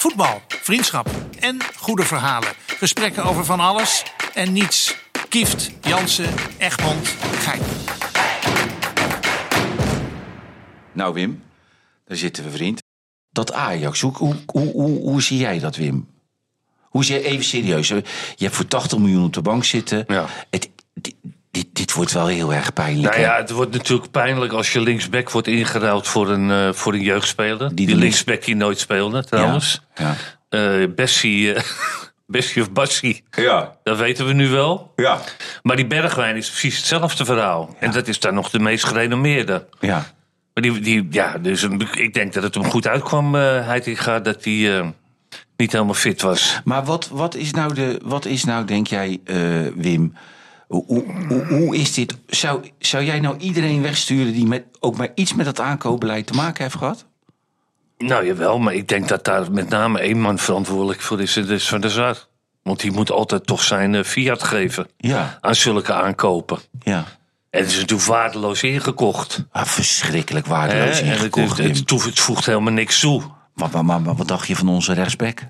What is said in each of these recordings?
Voetbal, vriendschap en goede verhalen. Gesprekken over van alles en niets. Kieft, Jansen, Egmond, Gein. Nou, Wim, daar zitten we, vriend. Dat Ajax, hoe, hoe, hoe, hoe, hoe zie jij dat, Wim? Hoe zie je even serieus? Je hebt voor 80 miljoen op de bank zitten. Ja. Het, dit, dit, wordt wel heel erg pijnlijk. Nou hè? ja, het wordt natuurlijk pijnlijk als je linksback wordt ingeruild voor een, eh, voor een jeugdspeler. Die linksback die nooit speelde, trouwens. Ja. Eh Bessie, eh, Bessie of Bassie, Ja. dat weten we nu wel. Ja. Maar die Bergwijn is precies hetzelfde verhaal. En dat is dan nog de meest gerenommeerde. Ja. Maar die, die, ja, dus een- ik denk dat het hem goed uitkwam, eh Heitinga, dat hij eh, niet helemaal fit was. Maar wat, wat, is nou de, wat is nou, denk jij, eh, Wim... Hoe, hoe, hoe, is dit? Zou, zou jij nou iedereen wegsturen die met, ook maar iets met dat aankoopbeleid te maken heeft gehad? Nou jawel, maar ik denk dat daar met name één man verantwoordelijk voor is. Dat is Van der Sar. Want die moet altijd toch zijn eh, fiat geven Ja. aan zulke aankopen. Ja. En het is natuurlijk waardeloos ingekocht. Ah, verschrikkelijk waardeloos En het, ingekocht, het, het, het voegt helemaal niks toe. Maar, maar, maar, maar wat dacht je van onze rechtsback?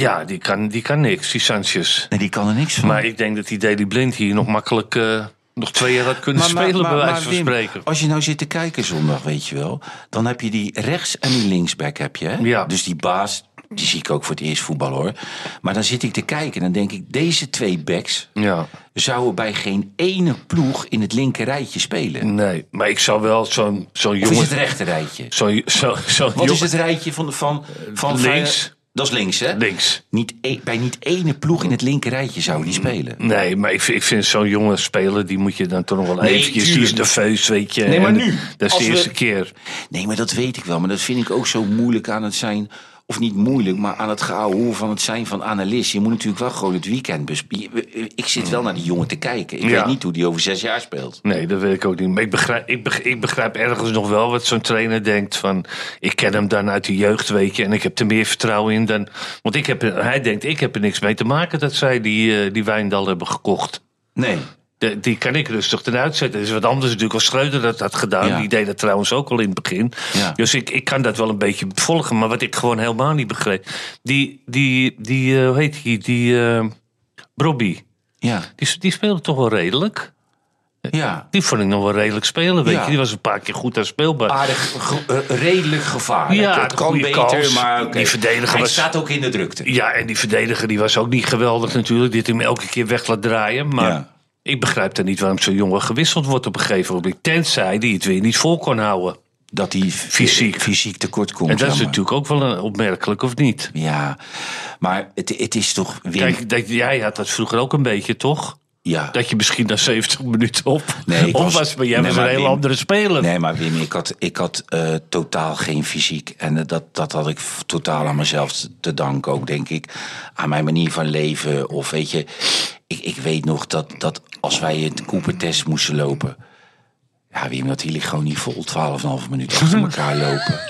Ja, die kan, die kan niks, die Sanchez. Nee, die kan er niks van. Maar ik denk dat die Daily Blind hier nog makkelijk eh, nog twee jaar had kunnen spelen, bij wijze van Wim, spreken. Als je nou zit te kijken zondag, weet je wel. Dan heb je die rechts- en die linksback heb je. Hè? Ja. Dus die baas, die zie ik ook voor het eerst voetbal hoor. Maar dan zit ik te kijken en dan denk ik... deze twee backs Ja, zouden bij geen ene ploeg in het linker rijtje spelen. nee. Maar ik zou wel zo'n zo'n Of is jongen... het rechter rijtje? Zo'n zo, zo Wat is het rijtje van... van, van Links. Dat is links, hè? Links. Niet e- bij niet ene ploeg in het linker rijtje zou die spelen. Nee, maar ik vind, ik vind zo'n jonge speler, die moet je dan toch nog wel Nee, eventjes... Die is nerveus, weet je. Nee, maar nu, Dat is als de we- eerste keer. Nee, maar dat weet ik wel. Maar dat vind ik ook zo moeilijk aan het zijn. Of niet moeilijk, maar aan het gehouden van het zijn van analist. Je moet natuurlijk wel gewoon het weekend bespieden. Ik zit wel naar die jongen te kijken. Ik Ja. weet niet hoe die over zes jaar speelt. Nee, dat weet ik ook niet. Maar ik begrijp, ik begrijp, ik begrijp ergens nog wel wat zo'n trainer denkt van... ik ken hem dan uit de jeugd, weet je, en ik heb er meer vertrouwen in dan... Want ik heb, hij denkt, ik heb er niks mee te maken dat zij die, eh, die Wijndal hebben gekocht. Nee. De- die kan ik rustig eruit zetten. Dat is wat anders natuurlijk als Schreuder dat had gedaan. Ja. Die deed dat trouwens ook al in het begin. Ja. Dus ik, ik kan dat wel een beetje volgen. Maar wat ik gewoon helemaal niet begreep... Die, die, die eh, hoe heet die, die eh Brobby, Ja. die, die speelde toch wel redelijk? Ja. Die vond ik nog wel redelijk spelen, weet Ja. je. Die was een paar keer goed aan speelbaar. Aardig, ge- eh, redelijk gevaarlijk. Ja, het kan beter, kans. maar. Die verdediger Hij was- staat ook in de drukte. Ja, en die verdediger die was ook niet geweldig natuurlijk. Die had hem elke keer weg laat draaien. Maar Ja. Ik begrijp dan niet waarom zo'n jongen gewisseld wordt op een gegeven moment. Tenzij die het weer niet vol kon houden. Dat hij Fysiek. fysiek tekort komt. En dat is natuurlijk ook wel een opmerkelijk, of niet? Ja, maar het, het is toch... Wim, Kijk, dat, jij had dat vroeger ook een beetje, toch? Ja. Dat je misschien na 70 minuten op, Nee, op was- was, maar jij nee, was maar een hele andere speler. Nee, maar Wim, ik had, ik had eh, totaal geen fysiek. En eh, dat, dat had ik totaal aan mezelf te danken ook, denk ik. Aan mijn manier van leven. Of weet je, ik, ik weet nog dat, dat als wij het Cooper-test moesten lopen... Ja, Wim, dat hield ik gewoon niet vol. 12,5 minuten achter elkaar lopen.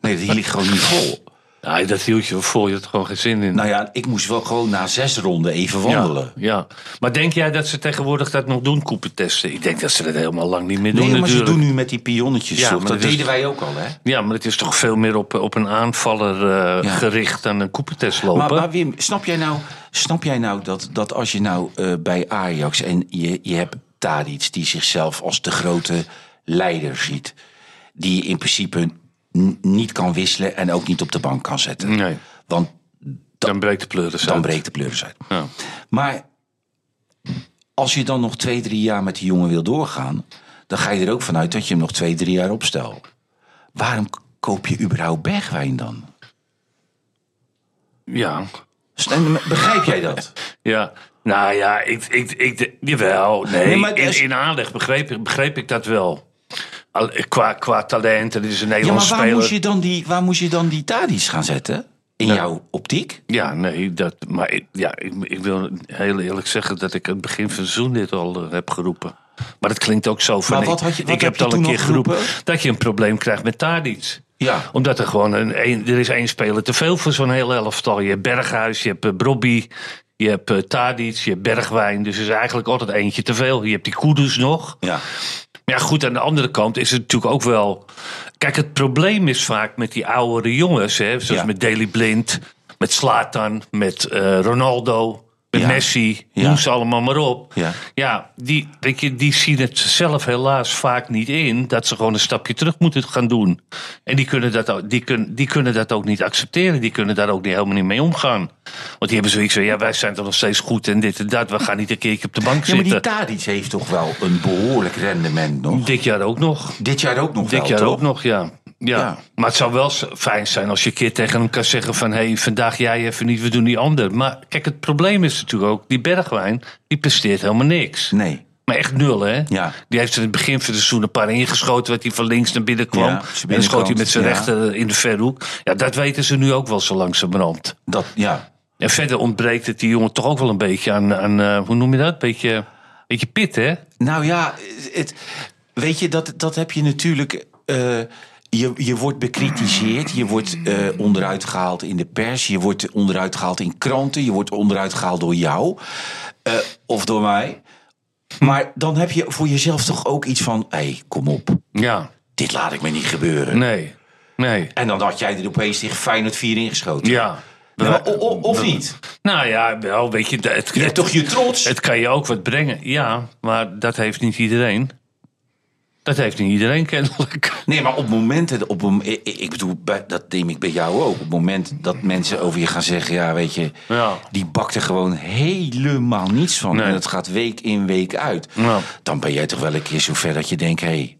Nee, dat hield ik gewoon niet vol. Nee, dat hield je voor, je had gewoon geen zin in. Nou ja, ik moest wel gewoon na zes ronden even wandelen. Ja, ja. Maar denk jij dat ze tegenwoordig dat nog doen, koepentesten? Ik denk dat ze dat helemaal lang niet meer doen Nee, maar ze doen nu met die pionnetjes Ja, maar Dat dat is- deden wij ook al, hè? Ja, maar het is toch veel meer op, op een aanvaller eh, Ja. gericht dan een koepentest lopen? Maar, maar Wim, snap jij nou, snap jij nou dat, dat als je nou eh, bij Ajax en je, je hebt Tadic die zichzelf als de grote leider ziet, die in principe niet kan wisselen en ook niet op de bank kan zetten. Nee, Want dan breekt de pleuris dan uit. breekt de pleuris uit. Ja. Maar als je dan nog twee, drie jaar met die jongen wil doorgaan, dan ga je er ook vanuit dat je hem nog twee, drie jaar opstelt. Waarom koop je überhaupt Bergwijn dan? Ja. Begrijp jij dat? ja. Nou ja, ik, ik, ik, jawel. Nee, Nee, maar in, aanleg begreep, begreep ik dat wel. Qua, qua talent, is een Ja, maar waar speler. moest, je dan die, waar moest je dan die Tadic gaan zetten? In jouw optiek? Ja, nee, dat, maar ik, ja, ik, ik wil heel eerlijk zeggen dat ik aan het begin van het seizoen dit al eh, heb geroepen. Maar dat klinkt ook zo van. Maar wat ik- had je- wat ik heb het al een keer geroepen? dat je een probleem krijgt met Tadic. Ja. Omdat er gewoon een, een- er is één speler te veel voor zo'n heel elftal. Je hebt Berghuis, je hebt eh, Brobby. Je hebt uh, Tadic, je hebt Bergwijn. Dus er is eigenlijk altijd eentje te veel. Je hebt die Kudus nog. Ja. Maar ja, goed, aan de andere kant is het natuurlijk ook wel... Kijk, het probleem is vaak met die oudere jongens. Hè, zoals Ja. met Daley Blind, met Slatan, met eh, Ronaldo... Met Ja. Messi, Ja. noem ze allemaal maar op. Ja. Ja, die, weet je, die zien het zelf helaas vaak niet in dat ze gewoon een stapje terug moeten gaan doen. En die kunnen dat ook, die kunnen, die kunnen dat ook niet accepteren. Die kunnen daar ook niet, helemaal niet mee omgaan. Want die hebben zoiets van: ja, wij zijn toch nog steeds goed en dit en dat. We gaan niet een keertje op de bank Ja, maar die zitten. Tadic heeft toch wel een behoorlijk rendement nog. Dit jaar ook nog. Dit jaar ook nog Dit wel, jaar toch? ook nog, ja. Ja. Ja. Maar het zou wel fijn zijn als je een keer tegen hem kan zeggen van... hé, hey, vandaag jij even niet, we doen die ander. Maar kijk, het probleem is natuurlijk ook... die Bergwijn, die presteert helemaal niks. Nee. Maar echt nul, hè? Ja. Die heeft in het begin van het seizoen een paar ingeschoten... wat hij van links naar binnen kwam. Ja, en schoot hij met zijn ja. rechter in de verhoek. Ja, dat weten ze nu ook wel zo langzamerhand. Dat, ja. En verder ontbreekt het die jongen toch ook wel een beetje aan... aan eh, hoe noem je dat? Beetje, beetje pit, hè? Nou ja, het, weet je, dat, dat heb je natuurlijk. eh, je, je wordt bekritiseerd, je wordt eh, onderuit gehaald in de pers, je wordt onderuit gehaald in kranten, je wordt onderuit gehaald door jou eh, of door mij. Maar dan heb je voor jezelf toch ook iets van: hé, hey, kom op, Ja, dit laat ik me niet gebeuren. nee. Nee. En dan had jij er opeens tegen Feyenoord 4 ingeschoten. Ja. Maar o- o- of niet? Nou ja, wel, weet je... Het, Je hebt toch je trots? Het kan je ook wat brengen, ja, maar dat heeft niet iedereen. Dat heeft niet iedereen kennelijk. Nee, maar op momenten, op ik, bedoel, dat neem ik bij jou ook. Op het moment dat mensen over je gaan zeggen, ja, weet je, Ja. die bakt er gewoon helemaal niets van. Nee. En het gaat week in, week uit. Ja. Dan ben jij toch wel een keer zover dat je denkt, hé, hey,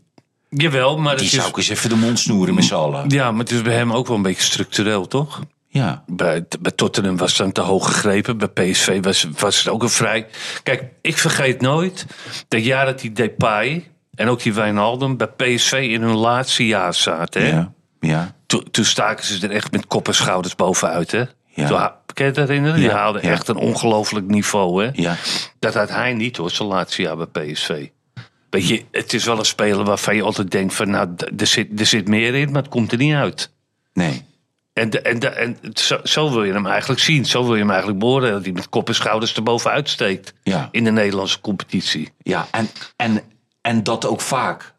Jawel, maar die het zou is, ik eens even de mond snoeren met z'n allen. ja, maar het is bij hem ook wel een beetje structureel, toch? Ja, Bij, bij Tottenham was het dan te hoog gegrepen. Bij PSV was, was het ook een vrij... Kijk, ik vergeet nooit dat jaar dat die Depay en ook die Wijnaldum bij PSV in hun laatste jaar zaten. Hè? ja, ja. Toen, toen staken ze er echt met kop en schouders bovenuit. Hè? Ja. Toen, kan je het herinneren? Die Ja, ja. echt een ongelooflijk niveau. Hè? ja. Dat had hij niet hoor, zijn laatste jaar bij PSV. Weet je, het is wel een speler waarvan je altijd denkt van... nou, er zit, er zit meer in, maar het komt er niet uit. Nee. En, de- en, de- en zo, zo wil je hem eigenlijk zien. Zo wil je hem eigenlijk beoordelen. Dat hij met kop en schouders erboven uitsteekt. Ja. In de Nederlandse competitie. Ja, en, en, en dat ook vaak.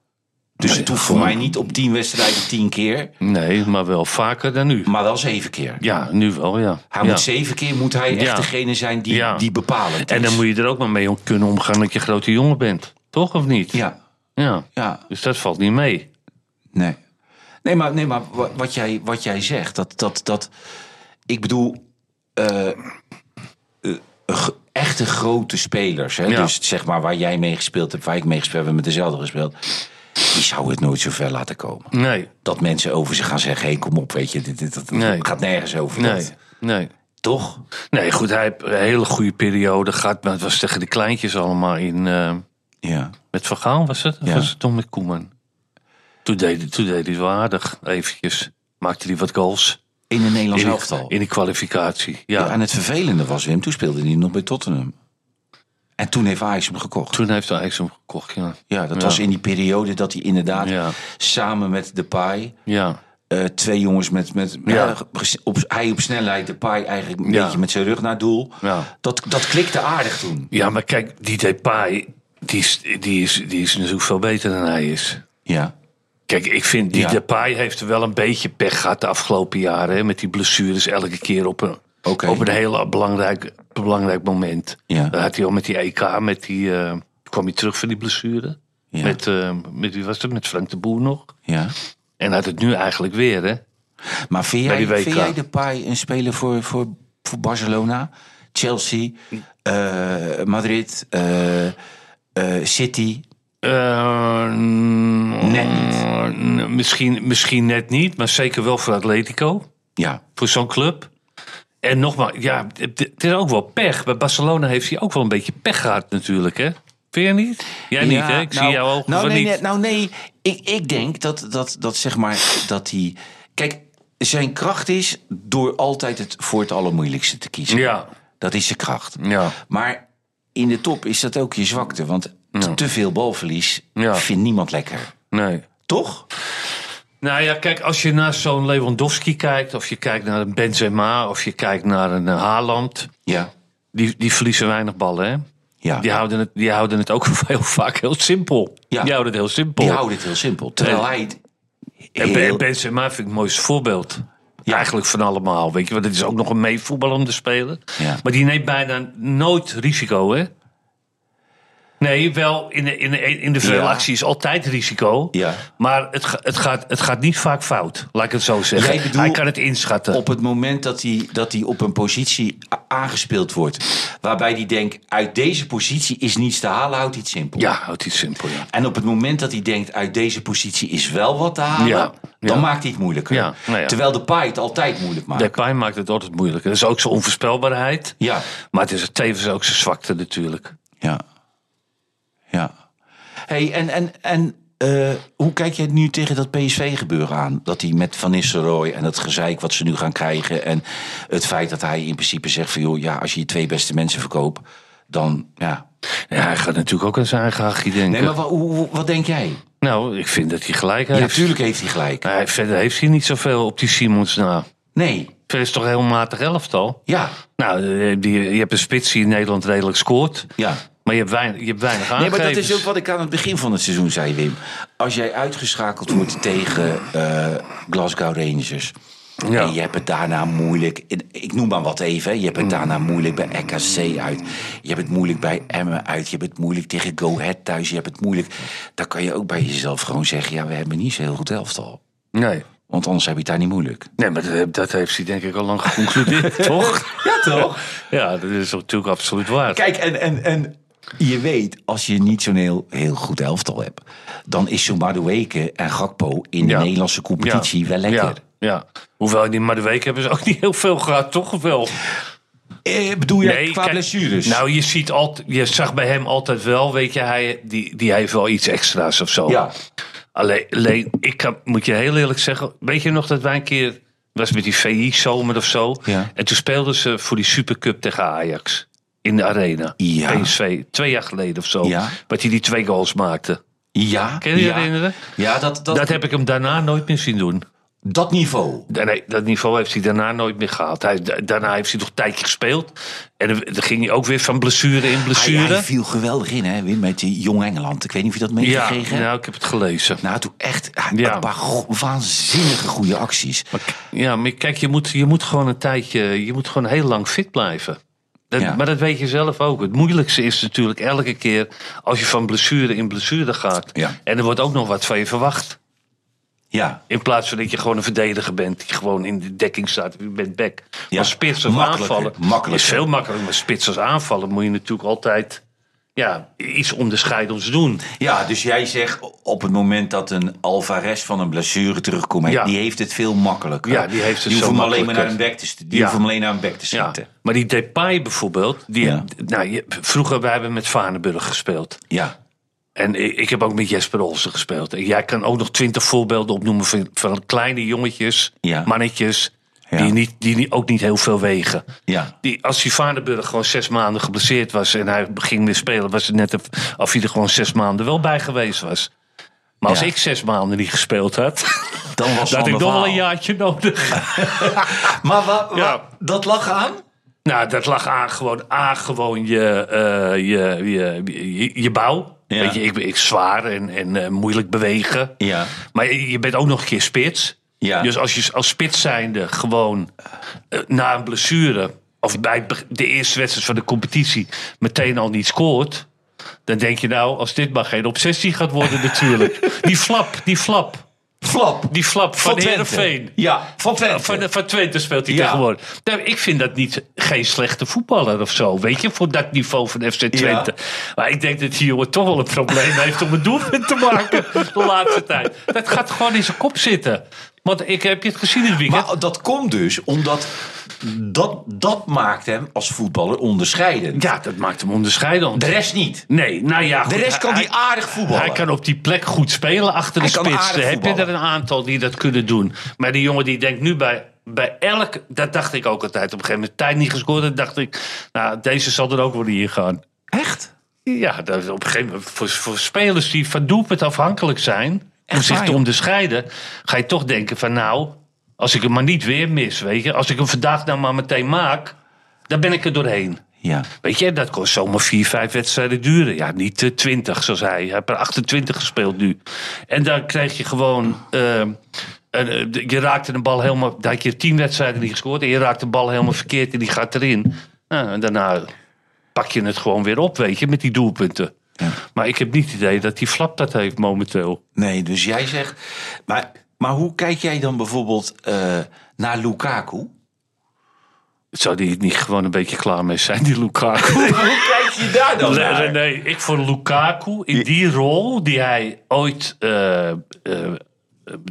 Dus Nee, het hoeft voor mij niet op tien wedstrijden tien keer, Nee, maar wel vaker dan nu. maar wel zeven keer. Ja, nu wel, ja. Hij ja. moet zeven keer moet hij echt Ja. degene zijn die, Ja. die bepalend is. En dan moet je er ook maar mee om kunnen omgaan dat je grote jongen bent. Toch of niet? Ja, ja. ja, Dus dat valt niet mee. nee. Nee, maar, nee, maar wa- wat jij, wat jij zegt, dat, dat, dat ik bedoel, g- echte grote spelers, hè, Ja. dus zeg maar waar jij mee gespeeld hebt, waar ik mee gespeeld heb, we met dezelfde gespeeld, die zou het nooit zo ver laten komen. Nee, Dat mensen over ze gaan zeggen, hey, kom op, weet je, dit, dit, dat Nee. gaat nergens over. nee, Dat. nee. Toch? Nee, goed, hij heeft een hele goede periode gehad. Maar het was tegen de kleintjes allemaal in... eh, Ja. met Van Gaal was het? Of Ja. was het toen met Koeman? Toen deed, hij- toen deed hij het wel aardig, eventjes. Maakte hij wat goals. In een Nederlands In, elftal. in die kwalificatie, ja. Ja, en het vervelende was, Wim, toen speelde hij nog bij Tottenham. En toen heeft Ajax hem gekocht. Toen heeft hij eigenlijk hem gekocht, ja. Ja, dat Ja. was in die periode dat hij inderdaad Ja. samen met Depay... Ja, eh twee jongens met... met Ja. op, hij op snelheid, Depay eigenlijk een beetje met zijn rug naar doel. ja. Dat, dat klikte aardig toen. ja, maar kijk, die Depay, die is, die, is, die is natuurlijk veel beter dan hij is. Ja. Kijk, ik vind die Ja. Depay heeft er wel een beetje pech gehad de afgelopen jaren. Hè, met die blessures elke keer op een, op een heel belangrijk, belangrijk moment. Ja. Had hij al met die EK, met die, eh, kwam hij terug van die blessure. Ja. Met, eh, met wie was het? Met Frank de Boer nog. ja. En had het nu eigenlijk weer, hè? Maar vind jij, vind jij Depay een speler voor, voor, voor Barcelona, Chelsea, eh, Madrid, City? Eh, Net niet. misschien, misschien net niet, maar zeker wel voor Atletico. Ja. Voor zo'n club. En nogmaals, ja, het, is ook wel pech. Bij Barcelona heeft hij ook wel een beetje pech gehad natuurlijk, hè? Vind je niet? Jij niet, hè? Ik nou, zie jou ook nou, nee, niet. nee, nou nee, ik, ik denk dat, dat, dat zeg maar dat hij. Kijk, zijn kracht is door altijd het voor het allermoeilijkste te kiezen. Ja, Dat is zijn kracht. ja, Maar in de top is dat ook je zwakte. Want te, te veel balverlies Ja. vindt niemand lekker. nee. Toch? Nou ja, kijk, als je naar zo'n Lewandowski kijkt... of je kijkt naar een Benzema... of je kijkt naar een eh, Haaland... Ja. die, die verliezen weinig ballen, hè? Ja. Die houden het, die houden het ook heel vaak heel simpel. Ja. Die houden het heel simpel. Die houden het heel simpel. Terwijl hij het heel- Benzema vind ik het mooiste voorbeeld. Ja. Eigenlijk van allemaal. Weet je, want het is ook nog een meevoetballende speler. Ja. Maar die neemt bijna nooit risico, hè? Nee, wel in de, in de, in de veel Ja. actie is altijd risico. Ja. Maar het, het, gaat, het gaat niet vaak fout, laat ik het zo zeggen. Hij kan het inschatten. op het moment dat hij, dat hij op een positie aangespeeld wordt. Waarbij hij denkt, uit deze positie is niets te halen, houdt hij het simpel. Ja, houdt iets simpel, ja. En op het moment dat hij denkt, uit deze positie is wel wat te halen, Ja, dan ja. maakt hij het moeilijker. Ja, nou. Terwijl de paai het altijd moeilijk maakt. Depay maakt het altijd moeilijker. Dat is ook zijn onvoorspelbaarheid. Ja, Maar het is tevens ook zijn zwakte natuurlijk. ja. Ja. hey, en, en, en eh, hoe kijk jij nu tegen dat PSV-gebeuren aan? Dat hij met Van Nistelrooy en het gezeik wat ze nu gaan krijgen... en het feit dat hij in principe zegt van... joh, ja, als je je twee beste mensen verkoopt, dan... Ja. Ja, hij gaat natuurlijk ook aan zijn eigen hachje denken. Nee, maar wat, hoe- wat denk jij? Nou, ik vind dat hij gelijk Ja, heeft. natuurlijk heeft hij gelijk. Hij, verder heeft hij niet zoveel op die Simons na. Nee, Verder is het toch een heel matig elftal? ja, Nou, eh, die, je hebt een spits die in Nederland redelijk scoort. ja. Maar je hebt weinig, je hebt weinig Nee, maar dat is ook wat ik aan het begin van het seizoen zei, Wim. Als jij uitgeschakeld wordt tegen eh, Glasgow Rangers... Ja. En je hebt het daarna moeilijk. Ik noem maar wat even. Je hebt het daarna moeilijk bij RKC uit. Je hebt het moeilijk bij Emmen uit. Je hebt het moeilijk tegen Go Ahead thuis. Je hebt het moeilijk. Dan kan je ook bij jezelf gewoon zeggen: ja, we hebben niet zo heel goed elftal. Nee. Want anders heb je het daar niet moeilijk. nee, maar dat, dat heeft hij denk ik al lang geconcludeerd, toch? Ja, toch? Ja, dat is natuurlijk absoluut waar. Kijk, en, en, en je weet, als je niet zo'n heel, heel goed elftal hebt, dan is zo'n Madueke en Gakpo in de Ja. Nederlandse competitie wel lekker. Ja, ja. Hoewel, die, maar de week hebben ze ook niet heel veel gehad, toch? Wel? Eh, bedoel je qua kijk, blessures? Nou, je, ziet altijd, je zag bij hem altijd wel, weet je, hij, die, die heeft wel iets extra's of zo. ja. Alleen, alleen ik kan, moet je heel eerlijk zeggen, weet je nog dat wij een keer, was met die VI-zomer of zo, Ja. en toen speelden ze voor die Supercup tegen Ajax in de arena. Ja. PSV, twee jaar geleden of zo, Ja. wat hij die twee goals maakte. Ja. Kun je je ja. herinneren? Ja, dat, dat, Dat heb ik hem daarna nooit meer zien doen. dat niveau. Nee, dat niveau heeft hij daarna nooit meer gehaald. Hij, da- daarna heeft hij nog een tijdje gespeeld. En dan, ging hij ook weer van blessure in Hij, blessure. hij viel geweldig in, hè, Wim, met die Jong Engeland. Ik weet niet of je dat ja, meegekregen hebt. nou, ik heb het gelezen. Nou, toen echt hij- Ja. een paar go- waanzinnige goede acties. Maar, ja, maar kijk, je moet, je moet gewoon een tijdje, je moet gewoon heel lang fit blijven. Dat, Ja. Maar dat weet je zelf ook. Het moeilijkste is natuurlijk elke keer als je van blessure in blessure gaat. Ja. En er wordt ook nog wat van je verwacht. Ja, In plaats van dat je gewoon een verdediger bent die gewoon in de dekking staat. Je bent back. Ja, Maar spits aanvallen is veel makkelijker. Maar spits als aanvallen moet je natuurlijk altijd ja, iets onderscheidends doen. ja, dus jij zegt op het moment dat een Alvarez van een blessure terugkomt, Ja. die heeft het veel makkelijker. Ja, die heeft het die zo hoeft hem alleen maar naar een bek te, die Ja. hoeft hem alleen naar een bek te Ja. Maar die Depay bijvoorbeeld. Die, nou, vroeger wij hebben met Vaneburg gespeeld. Ja. En ik, heb ook met Jesper Olsen gespeeld. En jij kan ook nog twintig voorbeelden opnoemen van, van kleine jongetjes, mannetjes. Ja. Die, niet, die ook niet heel veel wegen. Ja. Die, als die Vaneburg gewoon zes maanden geblesseerd was en hij ging weer spelen, was het net of- of hij er gewoon zes maanden wel bij geweest was. Maar als Ja. ik zes maanden niet gespeeld had, Dan was had ik nog wel een jaartje nodig. Maar wa, wa- Ja. dat lag aan? Nou, dat lag aan gewoon, aan gewoon je, eh, je, je, je, je bouw. Ja. Weet je, ik ben ik zwaar en, en eh, moeilijk bewegen. Ja. Maar je je bent ook nog een keer spits. Ja. Dus als je als spits zijnde gewoon eh, na een blessure... of bij de eerste wedstrijd van de competitie meteen al niet scoort... dan denk je nou, als dit maar geen obsessie gaat worden natuurlijk. Die flap, die flap, Flap. die flap van. Heerenveen. Ja, van Twente. Van, van Twente speelt hij Ja. tegenwoordig. Nou, ik vind dat niet geen slechte voetballer of zo. Weet je, voor dat niveau van FC Twente. Maar ik denk dat die jongen toch wel een probleem heeft om een doelpunt te maken de laatste tijd. Dat gaat gewoon in zijn kop zitten. Want ik heb je het gezien dit weekend. Maar dat komt dus omdat dat, dat maakt hem als voetballer onderscheidend. ja, dat maakt hem onderscheidend. De rest niet. Nee, nou ja. De rest kan hij- die aardig voetballen. Hij kan op die plek goed spelen achter de Hij spits. Daar heb je er een aantal die dat kunnen doen. Maar die jongen die denkt nu bij, bij elk... Dat dacht ik ook altijd. Op een gegeven moment tijd niet gescoord. Dan dacht ik, nou, deze zal er ook wel in gaan. Echt? Ja, dat is op een gegeven moment voor, voor spelers die van doelpunt afhankelijk zijn... om zich te onderscheiden... ga je toch denken van nou... als ik hem maar niet weer mis, weet je... als ik hem vandaag nou maar meteen maak... dan ben ik er doorheen. Ja. Weet je, dat kon zomaar vier, vijf wedstrijden duren. Ja, niet eh, twintig, zoals hij. Hij heeft er 28 gespeeld nu. En dan krijg je gewoon... eh, een, eh, je raakte de bal helemaal... Dat je tien wedstrijden niet gescoord. En je raakt de bal helemaal verkeerd en die gaat erin. Nou, en daarna pak je het gewoon weer op, weet je, met die doelpunten. Maar ik heb niet het idee dat die Flap dat heeft momenteel. Nee, dus jij zegt. Maar, maar hoe kijk jij dan bijvoorbeeld eh, naar Lukaku? Zou die niet gewoon een beetje klaar mee zijn, die Lukaku? hoe kijk je daar dan Nee, naar? nee, nee, ik vond Lukaku in die rol die hij ooit, eh, eh,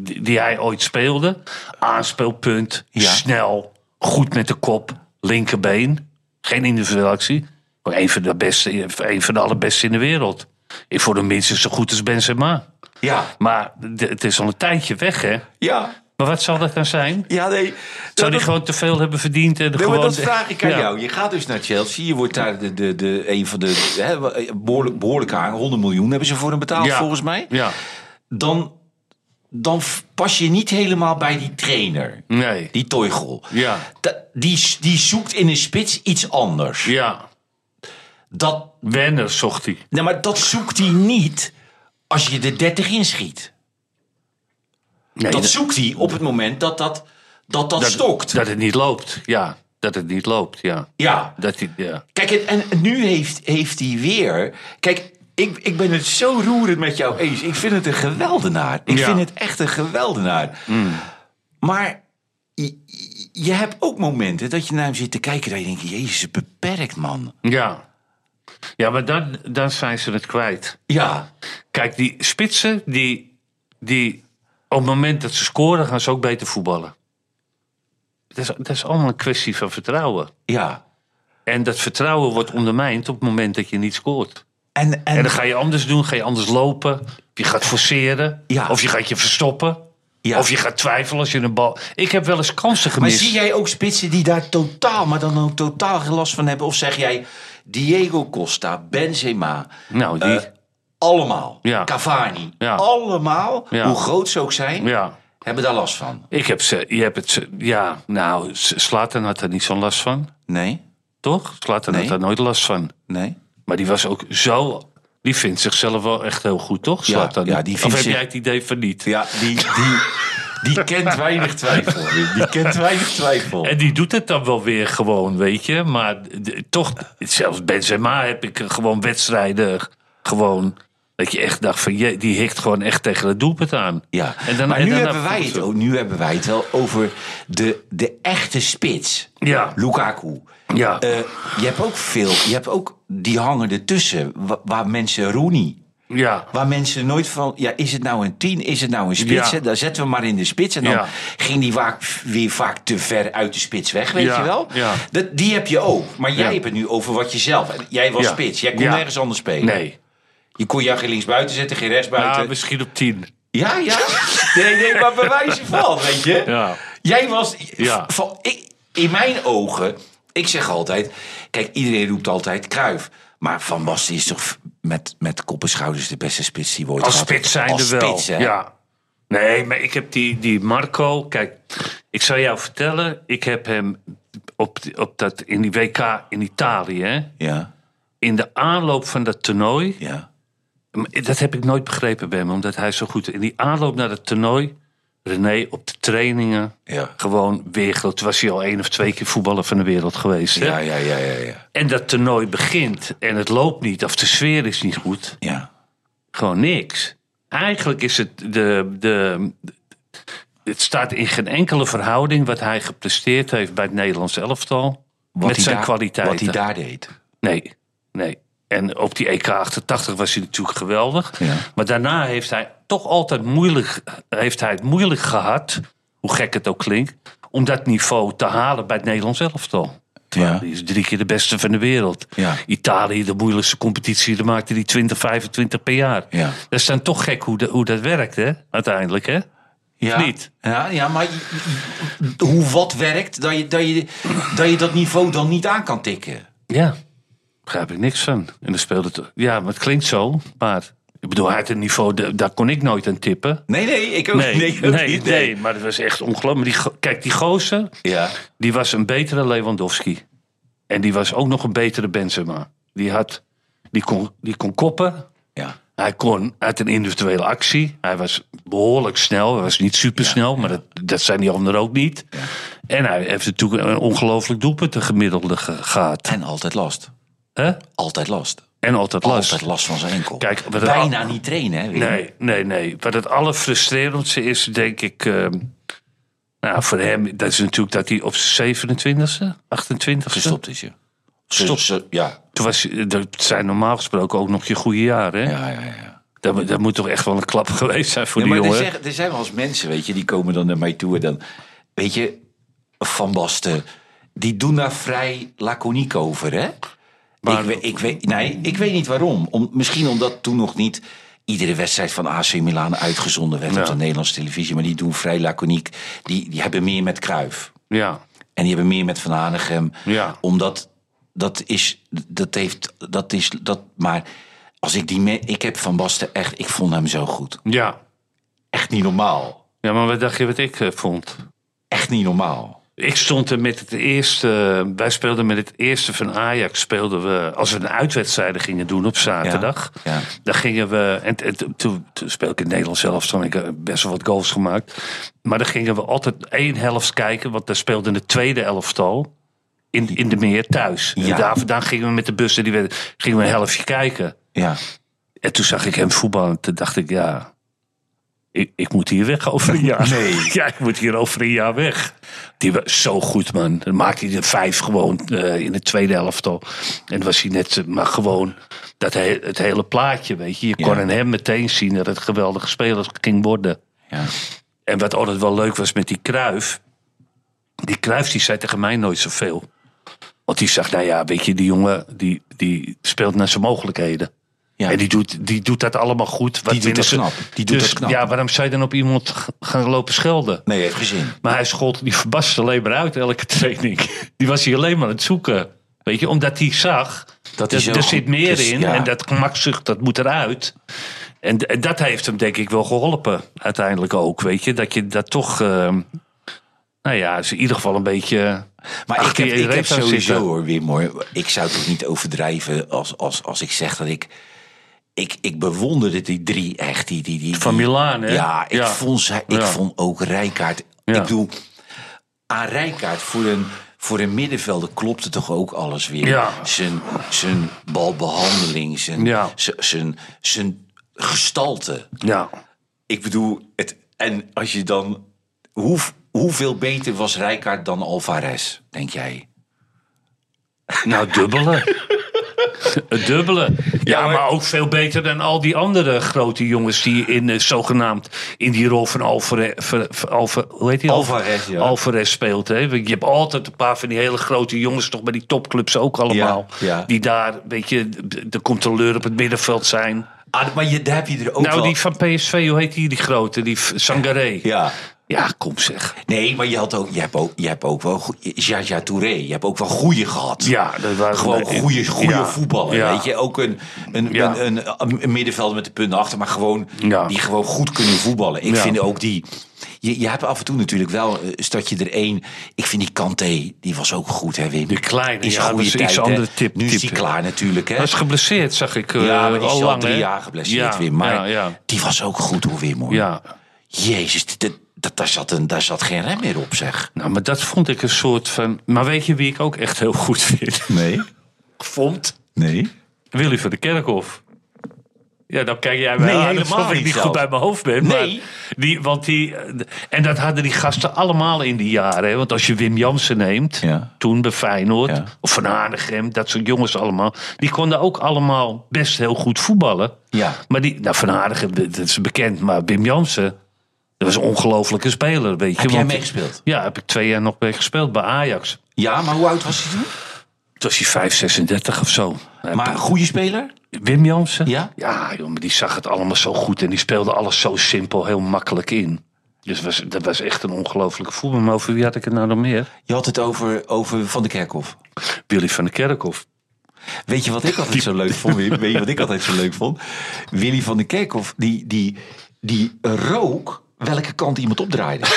die, die hij ooit speelde, aanspeelpunt, Ja. snel, goed met de kop, linkerbeen, geen individuele actie, een van de beste, een van de allerbeste in de wereld. Ik vond hem minstens zo goed als Benzema. Ja, Maar het is al een tijdje weg, hè? ja, Maar wat zal dat dan zijn? ja, nee. Zou Dat- die gewoon te veel hebben verdiend? En Nee, gewoon... maar dat vraag ik aan Ja. jou. Je gaat dus naar Chelsea. Je wordt daar de, de, de, een van de hè, behoorlijk, behoorlijk aan. 100 miljoen hebben ze voor hem betaald, Ja. volgens mij. Ja, Dan, dan pas je niet helemaal bij die trainer. nee. Die Toigel. Ja, Da- Die, die zoekt in een spits iets anders. ja. Dat, Werner zocht hij. nee, maar dat zoekt hij niet als je de 30 inschiet. Nee, dat dat- zoekt hij op het moment dat dat, dat, dat, dat, stokt. Dat het niet loopt, ja. Dat het niet loopt, ja. ja. Dat hij, ja. Kijk, en, en nu heeft, heeft hij weer. Kijk, ik, ik ben het zo roerend met jou eens. Ik vind het een geweldenaar. Ik Ja. vind het echt een geweldenaar. Maar je, je hebt ook momenten dat je naar hem zit te kijken. Dat je denkt: Jezus, beperkt man. Ja, ja maar dan, dan zijn ze het kwijt. Ja, Kijk, die spitsen, die, die op het moment dat ze scoren, gaan ze ook beter voetballen. Dat is, dat is allemaal een kwestie van vertrouwen. ja. En dat vertrouwen wordt ondermijnd op het moment dat je niet scoort. En, en, En dan ga je anders doen, ga je anders lopen. Je gaat forceren. Ja. Of je gaat je verstoppen. Ja. Of je gaat twijfelen als je een bal... Ik heb wel eens kansen maar gemist. zie jij ook spitsen die daar totaal, maar dan ook totaal geen last van hebben? Of zeg jij Diego Costa, Benzema, Nou, die... eh, allemaal, Ja. Cavani, Ja. allemaal, Ja. hoe groot ze ook zijn, hebben daar last van? Ik heb ze... Je hebt het. Ja, nou, Slatan had er niet zo'n last van. Nee, Toch? Slatan Nee. had daar nooit last van. nee. Maar die was ook zo... Die vindt zichzelf wel echt heel goed, toch? Ja, die of vindt heb zich- jij het idee van niet? Ja, die, die, die kent weinig twijfel. Die kent weinig twijfel. En die doet het dan wel weer gewoon, weet je. Maar toch, zelfs Benzema heb ik gewoon wedstrijden gewoon... Dat je echt dacht van, je, die hikt gewoon echt tegen het doelpunt aan. Ja, En dan- maar en nu, hebben wij het, ook- nu hebben wij het wel over de, de echte spits. Ja. Lukaku. Ja. Eh, je hebt ook veel, je hebt ook die hangen ertussen. wa- Waar mensen Rooney, Ja, waar mensen nooit van... Ja, is het nou een tien, is het nou een spits? Ja. Dan zetten we maar in de spits. En dan Ja. ging die vaak, weer vaak te ver uit de spits weg, weet Ja, je wel? ja. Dat, die heb je ook. Maar jij hebt het nu over wat je zelf... Jij was spits, jij kon nergens anders spelen. nee. Je kon jou geen linksbuiten zetten, geen rechtsbuiten. Ja, misschien op tien. Ja, ja. Nee, nee, maar bij wijze van, weet je. Ja. Jij was... Van, ik, in mijn ogen... Ik zeg altijd... Kijk, iedereen roept altijd Kruif. Maar Van Basten is toch met, met kop en schouders de beste spits die we ooit Als gehad spits zijn er wel. Spits, ja. Nee, maar ik heb die, die Marco. Kijk, ik zal jou vertellen. Ik heb hem op, op dat, in die WK in Italië. Hè, Ja, in de aanloop van dat toernooi. ja. Dat heb ik nooit begrepen bij hem, omdat hij zo goed. In die aanloop naar het toernooi. René op de trainingen. Ja. Gewoon weer groot. Toen was hij al één of twee keer voetballer van de wereld geweest. Hè? Ja, ja, ja, ja, ja. En dat toernooi begint en het loopt niet, of de sfeer is niet goed. ja. Gewoon niks. Eigenlijk is het de, de. Het staat in geen enkele verhouding wat hij gepresteerd heeft bij het Nederlands elftal. Wat met zijn daar- kwaliteiten. Wat hij daar deed. Nee, nee. En op die EK 88 was hij natuurlijk geweldig. Ja. Maar daarna heeft hij toch altijd moeilijk, heeft hij het moeilijk gehad, hoe gek het ook klinkt, om dat niveau te halen bij het Nederlands elftal. Ja. Die is drie keer de beste van de wereld. Ja. Italië, de moeilijkste competitie, daar maakte die 20, 25 per jaar. Ja. Dat is dan toch gek hoe, de- hoe dat werkt, hè? Uiteindelijk, hè? Ja. niet? Ja, ja maar hoe wat werkt, dat je, dat, je, dat je dat niveau dan niet aan kan tikken. Ja. Begrijp ik niks van. En dan speelde het. Ja, maar het klinkt zo. Maar ik bedoel, hij had een niveau, da- daar kon ik nooit aan tippen. Nee, nee, ik ook, Nee, nee, nee, ook nee, niet. maar dat was echt ongelooflijk. Maar die, go- kijk, die gozer, Ja. die was een betere Lewandowski. En die was ook nog een betere Benzema. Die, had, die, kon, die kon koppen. Ja. Hij kon uit een individuele actie. Hij was behoorlijk snel. Hij was niet supersnel, maar dat, dat zijn die anderen ook niet. En hij heeft natuurlijk een ongelooflijk doelpunt gemiddelde ge- gehad. En altijd last. Hè? Altijd last. En altijd last. Altijd last van zijn enkel. Kijk, Bijna al- niet trainen, hè? Nee, nee, nee. Wat het allerfrustrerendste is, denk ik. ehm, nou, voor hem, dat is natuurlijk dat hij op zijn 27e, 28e. Gestopt is je. Stop. Ze- ja. Toen was, dat zijn normaal gesproken ook nog je goede jaren. Hè? Ja, ja, ja. Dat, moet- dat moet toch echt wel een klap geweest zijn voor Ja, die maar er, jongen. zeggen- er zijn wel eens mensen, weet je, die komen dan naar mij toe en dan, weet je, Van Basten, die doen daar vrij laconiek over, hè? Maar- ik, weet, ik, weet, nee, ik weet niet waarom. Om, misschien omdat toen nog niet iedere wedstrijd van AC Milan uitgezonden werd Ja. op de Nederlandse televisie, maar die doen vrij laconiek. Die, die hebben meer met Kruif. Ja, En die hebben meer met Van Hanegem. Ja. Omdat dat is, dat heeft, dat is, dat, maar als ik die, me, ik heb Van Basten echt, ik vond hem zo goed. ja. Echt niet normaal. ja, maar wat dacht je wat ik eh, vond? Echt niet normaal. Ik stond er met het eerste. Wij speelden met het eerste van Ajax. Speelden we. Als we een uitwedstrijden gingen doen op zaterdag. Ja, ja. Dan gingen we. En, en toen- toen, toen speel ik in het Nederlands zelf. Toen heb ik best wel wat goals gemaakt. Maar dan gingen we altijd één helft kijken. Want daar speelde de tweede elftal. In, in de meer thuis. Ja. En daar vandaan gingen we met de bus. En die gingen we een helftje kijken. Ja. En toen zag ik hem voetballen. En toen dacht ik, ja. Ik, ik moet hier weg over een jaar. Nee. Ja, ik moet hier over een jaar weg. Die was zo goed, man. Dan maakte hij er vijf gewoon eh, in de tweede helft al. En was hij net, eh, maar gewoon dat he- het hele plaatje, weet je. Je kon aan hem meteen zien dat het geweldige speler ging worden. Ja. En wat altijd wel leuk was met die Kruif. Die Kruif die zei tegen mij nooit zoveel. Want die zegt, nou ja, weet je, die jongen die, die speelt naar zijn mogelijkheden. Ja. En die doet, die doet dat allemaal goed. Wat Die doet dat ze- knap. Die doet dus, dat knap. Ja, waarom zou je dan op iemand gaan lopen schelden? Nee, heeft geen zin. Maar hij schold die verbast alleen maar uit elke training. Die was hij alleen maar aan het zoeken. Weet je, omdat hij zag dat er goed zit meer in. ja. En dat gemakzucht, dat moet eruit. En, en dat heeft hem denk ik wel geholpen. Uiteindelijk ook, weet je. Dat je dat toch... ehm, nou ja, is in ieder geval een beetje... Maar ik heb, ik heb sowieso zitten. hoor, Wim hoor. Ik zou toch niet overdrijven als, als, als ik zeg dat ik... Ik, ik bewonderde die drie echt. Die, die, die, Van Milaan, hè? Ja, ik, Ja. Vond, zij, ik Ja. vond ook Rijkaard... Ja. Ik bedoel, aan Rijkaard voor een, voor een middenvelder klopte toch ook alles weer. Zijn, zijn balbehandeling, zijn, zijn, zijn gestalte. Ja, Ik bedoel, het, en als je dan... Hoe, hoeveel beter was Rijkaard dan Alvarez, denk jij? nou dubbele. Het dubbele. Ja, maar- maar ook veel beter dan al die andere grote jongens die in eh, zogenaamd in die rol van Alvarez, Alva, hoe heet die? Alvarez, ja. Alvarez speelt. Hè? Je hebt altijd een paar van die hele grote jongens, toch bij die topclubs ook allemaal. Ja. Die daar, weet je, de controleur op het middenveld zijn. Ah, maar je, daar heb je er ook nou, wel... die van PSV, hoe heet die, die grote? Die Sangaré. Ja. Ja. kom zeg. Nee, maar je, had ook, je, hebt ook, je hebt ook wel... Jaja Touré, je hebt ook wel goede gehad. Ja, dat waren Gewoon goede, goede Ja. voetballen, Ja. weet je. Ook een, een, Ja. een, een, een middenvelder met de punten achter, maar gewoon... Die gewoon goed kunnen voetballen. Ik vind ook die... Je, je hebt af en toe natuurlijk wel, eh, stad je er één... Ik vind die Kanté, die was ook goed, hè Wim? Die kleine, ja, goede is iets tijd, andere tip- Nu is hij klaar natuurlijk, hè. Hij is geblesseerd, zag ik. eh, ja, maar die is al al lang, drie jaar geblesseerd, Wim. Maar die was ook goed, hoor, Wim, hoor. ja. Jezus, dit- dat, daar, zat een, daar zat geen rem meer op, zeg. Nou, maar dat vond ik een soort van. Maar weet je wie ik ook echt heel goed vind? Nee, Vond? nee. Willy van de Kerkhof. Ja, dan kijk jij mij Nee, aan helemaal alsof ik niet goed bij mijn hoofd ben. Nee. Maar die, want die, en dat hadden die gasten allemaal in die jaren. Hè? Want als je Wim Jansen neemt, Ja. toen bij Feyenoord, Ja. of Van Hanegem, dat soort jongens allemaal. Die konden ook allemaal best heel goed voetballen. Ja. Maar die, nou Van Hanegem, dat is bekend. Maar Wim Jansen, dat was een ongelofelijke speler, weet je. Heb jij want- meegespeeld? Ja, heb ik twee jaar nog mee gespeeld bij Ajax. Ja, maar hoe oud was hij toen? Toen was hij 5, 36 of zo. Maar een goede speler? Wim Jansen? Ja? Ja, joh, maar die zag het allemaal zo goed en die speelde alles zo simpel, heel makkelijk in. Dus was, dat was echt een ongelofelijke voetbal. Maar over wie had ik het nou nog meer? Je had het over, over Van de Kerkhof. Willy van der Kerkhof. Weet je wat ik altijd zo leuk vond? Weet je wat ik altijd zo leuk vond? Willy van de Kerkhof, die, die, die rook welke kant iemand opdraaide.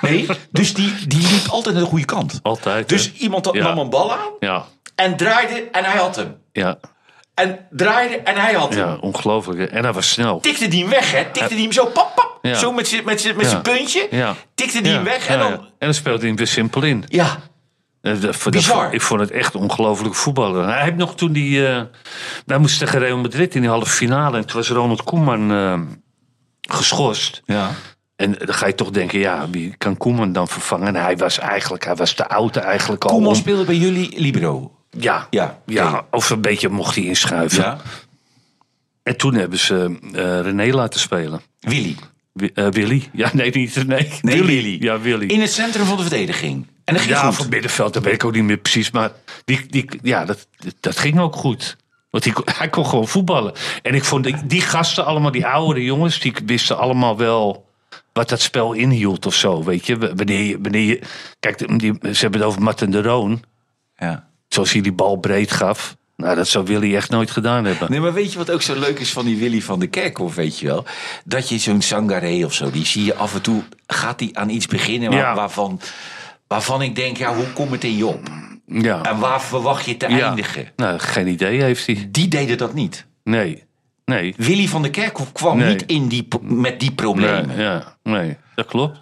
Nee, dus die, die liep altijd naar de goede kant. Altijd. Dus hè? iemand Ja. nam een bal aan Ja, en draaide en hij had hem. ja, En draaide en hij had hem. ja, ongelooflijk. En hij was snel. Tikte die hem weg, hè? Tikte die hem zo, pap, pap. Ja. Zo met zijn met met Ja. puntje. Ja. Tikte die hem weg en dan... En dan speelde hij hem weer simpel in. Ja, Eh, Bizar. ik vond het echt ongelooflijk voetballen. Hij heeft nog toen die... eh wij moesten tegen Real Madrid in die halve finale. En toen was Ronald Koeman eh, geschorst. ja. En dan ga je toch denken, ja, wie kan Koeman dan vervangen? En hij was eigenlijk, hij was te oud eigenlijk al. Koeman om- speelde bij jullie Libero. Ja, Ja, ja, of een beetje mocht hij inschuiven. Ja. En toen hebben ze eh, René laten spelen. Willy. Wi- eh, Willy? Ja, nee, niet René. Nee, Willy. Ja, Willy. In het centrum van de verdediging. En dat ging ja, goed. van middenveld, dat weet ik ook niet meer precies. Maar die, die, ja, dat, dat ging ook goed. Want hij kon gewoon voetballen. En ik vond die, die gasten allemaal, die oudere jongens, die wisten allemaal wel wat dat spel inhield of zo. Weet je, wanneer je. Wanneer je kijk, die, ze hebben het over Martin de Roon. Ja. Zoals hij die bal breed gaf. Nou, dat zou Willy echt nooit gedaan hebben. Nee, maar weet je wat ook zo leuk is van die Willy van de Kerkhof, weet je wel? Dat je zo'n Sangaré of zo, die zie je af en toe, gaat die aan iets beginnen waar- Ja. waarvan, waarvan ik denk, ja, hoe komt het in je op? Ja. En waar verwacht je te ja. eindigen? Nou, geen idee heeft hij. Die deden dat niet. Nee. Nee. Willy van de Kerkhof kwam Nee. niet in die, met die problemen. Nee, ja, nee, dat klopt.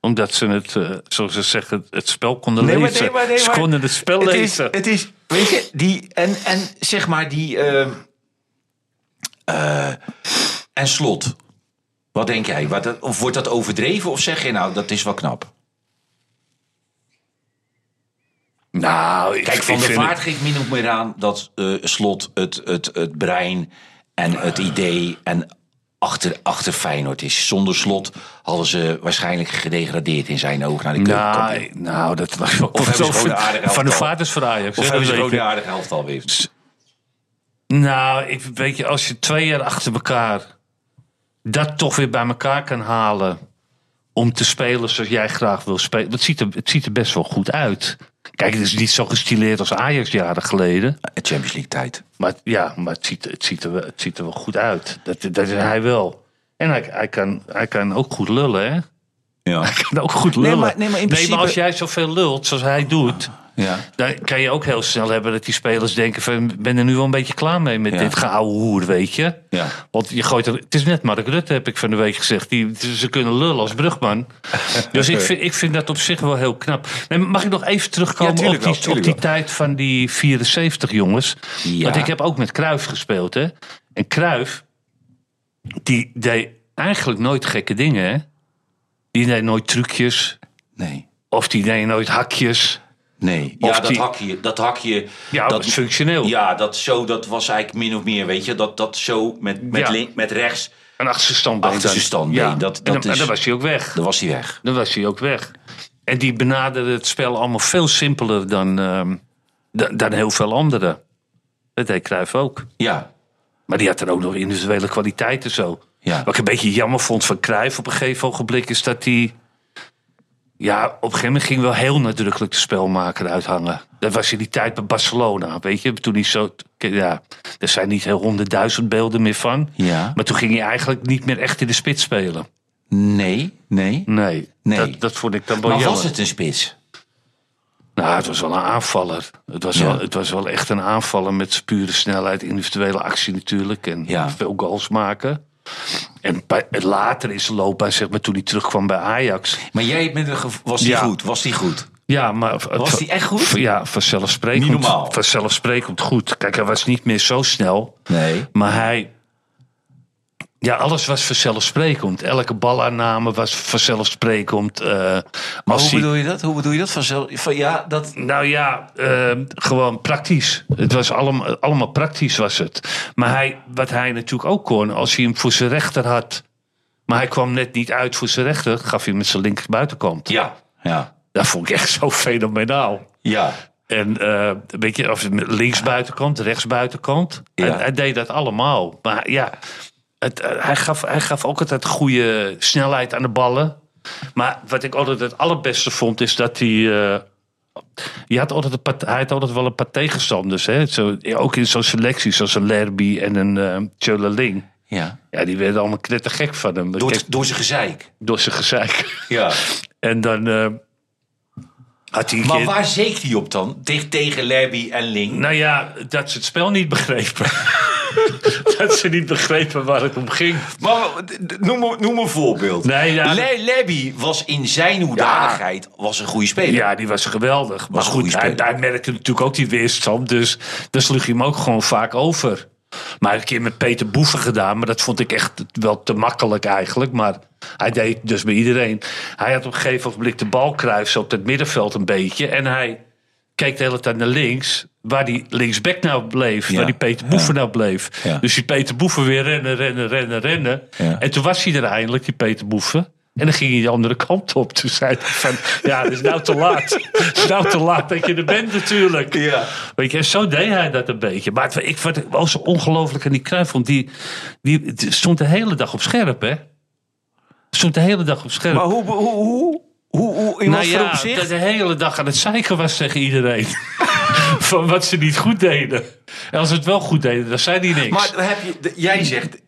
Omdat ze het, eh, zoals ze zeggen, het spel konden Nee, maar lezen. nee, maar nee, ze maar konden het spel het is, lezen. het is, weet je, die, en, en zeg maar die, ehm, eh, en slot. Wat denk jij? Wat, of wordt dat overdreven of zeg je nou, dat is wel knap? Nou, ik, Kijk, Van der vind Vaart het- geeft min of meer aan dat eh, slot het, het, het brein en het idee en achter, achter Feyenoord is. Zonder slot hadden ze waarschijnlijk gedegradeerd in zijn ogen naar de. Nou, nou, dat was wel Of hebben ze aardige Van de? Vaart is voor Ajax. Of hebben ze dat je. aardige helft alweer? Nou, ik, weet je, als je twee jaar achter elkaar dat toch weer bij elkaar kan halen. om te spelen zoals jij graag wil spelen. Het ziet er, het ziet er best wel goed uit. Kijk, het is niet zo gestileerd als Ajax jaren geleden. Champions League tijd. Maar ja, maar het ziet, het ziet, er, wel- het ziet er wel goed uit. Dat, dat is hij wel. En hij, hij, kan, hij kan ook goed lullen, hè? Ja. Hij kan ook goed lullen. maar- nee, maar in principe- als jij zoveel lult zoals hij doet... ja. dan kan je ook heel snel hebben dat die spelers denken... van, ben er nu wel een beetje klaar mee met Ja. dit geouwe hoer, weet je? Ja. Want je gooit er, het is net Mark Rutte, heb ik van de week gezegd. Die, ze kunnen lullen als brugman. dus ik vind, ik vind dat op zich wel heel knap. Nee, mag ik nog even terugkomen Ja, op, die, wel, tuurlijk op die tijd van die 74 jongens? Ja. Want ik heb ook met Kruif gespeeld, hè? En Kruif, die deed eigenlijk nooit gekke dingen, hè? Die deed nooit trucjes. Nee. Of die deed nooit hakjes. Nee. Of Ja, dat die- hakje, dat hakje. Ja, dat is functioneel. Ja, dat zo, dat was eigenlijk min of meer, weet je, dat, dat zo met, met, Ja. link, met rechts, Een. Achterste dan. standbeen, Ja. dat- en, dat dan, en is- dan was hij ook weg. dan was hij weg. Dan was hij ook weg. En die benaderde het spel allemaal veel simpeler dan, ehm, dan, dan heel veel anderen. Dat deed Cruijff ook. Ja, Maar die had er ook nog individuele kwaliteiten zo. Ja. Wat ik een beetje jammer vond van Cruijff op een gegeven ogenblik... is dat hij... Ja, op een gegeven moment ging wel heel nadrukkelijk de spelmaker uithangen. Dat was in die tijd bij Barcelona, weet je. Toen hij zo... Ja, er zijn niet heel honderdduizend beelden meer van. Ja. Maar toen ging hij eigenlijk niet meer echt in de spits spelen. nee, nee. Nee, Nee. Dat, dat vond ik dan wel Maar jammer. was het een spits? Nou, het was wel een aanvaller. Het was, Ja. wel, het was wel echt een aanvaller met pure snelheid, individuele actie natuurlijk. En Ja. veel goals maken. En later in zijn loopbaan, zeg maar, toen hij terugkwam bij Ajax. Maar jij bent een was die Ja. goed? Was die goed? Ja, maar... Was die echt goed? Ja, vanzelfsprekend. Niet normaal. Vanzelfsprekend goed. Kijk, hij was niet meer zo snel. Nee. Maar hij... Ja, alles was vanzelfsprekend. Elke balaanname was vanzelfsprekend. eh, Maar hoe bedoel je dat? Hoe bedoel je dat? Vanzelf, van, ja, dat... Nou ja, eh, gewoon praktisch. Het was allemaal, allemaal praktisch was het. Maar hij, wat hij natuurlijk ook kon, als hij hem voor zijn rechter had... maar hij kwam net niet uit voor zijn rechter... gaf hij met zijn linker buitenkant. Ja, ja, Dat vond ik echt zo fenomenaal. ja. En eh weet je, of links buitenkant, rechts buitenkant. Ja. Hij, hij deed dat allemaal. Maar ja, het, eh, hij, gaf, hij gaf ook altijd goede snelheid aan de ballen. Maar wat ik altijd het allerbeste vond, is dat hij. eh, je had altijd een hij had altijd wel een paar tegenstanders. Hè? Zo, ook in zo'n selectie, zoals een Lerby en een uh, Ling. Ja. Ja, die werden allemaal knettergek van hem. Door, Kijk, door zijn gezeik. door zijn gezeik. Ja. En dan eh, had hij Maar keer- waar zeek hij op dan? Tegen, tegen Lerby en Ling? Nou ja, dat ze het spel niet begrepen. dat ze niet begrepen waar het om ging. Maar noem, noem een voorbeeld. Nee, ja, Le- was in zijn hoedanigheid was een goede speler. Ja, die was geweldig. Maar Was goed, hij, merkte natuurlijk ook die weerstand. Dus dan sloeg hij hem ook gewoon vaak over. Maar een keer met Peter Boeven gedaan. Maar dat vond ik echt wel te makkelijk eigenlijk. Maar hij deed dus bij iedereen. Hij had op een gegeven moment de bal kruisen op het middenveld een beetje. En hij keek de hele tijd naar links. Waar die linksback nou bleef. Ja, Waar die Peter Boeven nou bleef. Ja. Dus die Peter Boeven weer rennen, rennen, rennen, rennen. En toen was hij er eindelijk, die Peter Boeven. En dan ging hij de andere kant op. Toen zei hij van, ja, het is nou te laat. Het is nou te laat dat je er bent natuurlijk. Ja. Weet je, en zo deed hij dat een beetje. Maar het, ik vond het wel zo ongelooflijk aan die Cruijff. Want die, die stond de hele dag op scherp, hè? Stond de hele dag op scherp. Maar hoe, hoe, hoe, hoe, hoe in nou ja, dat de hele dag aan het zeiken was tegen iedereen. Van wat ze niet goed deden. En als ze het wel goed deden, dan zei hij niks. Maar heb je, jij zegt,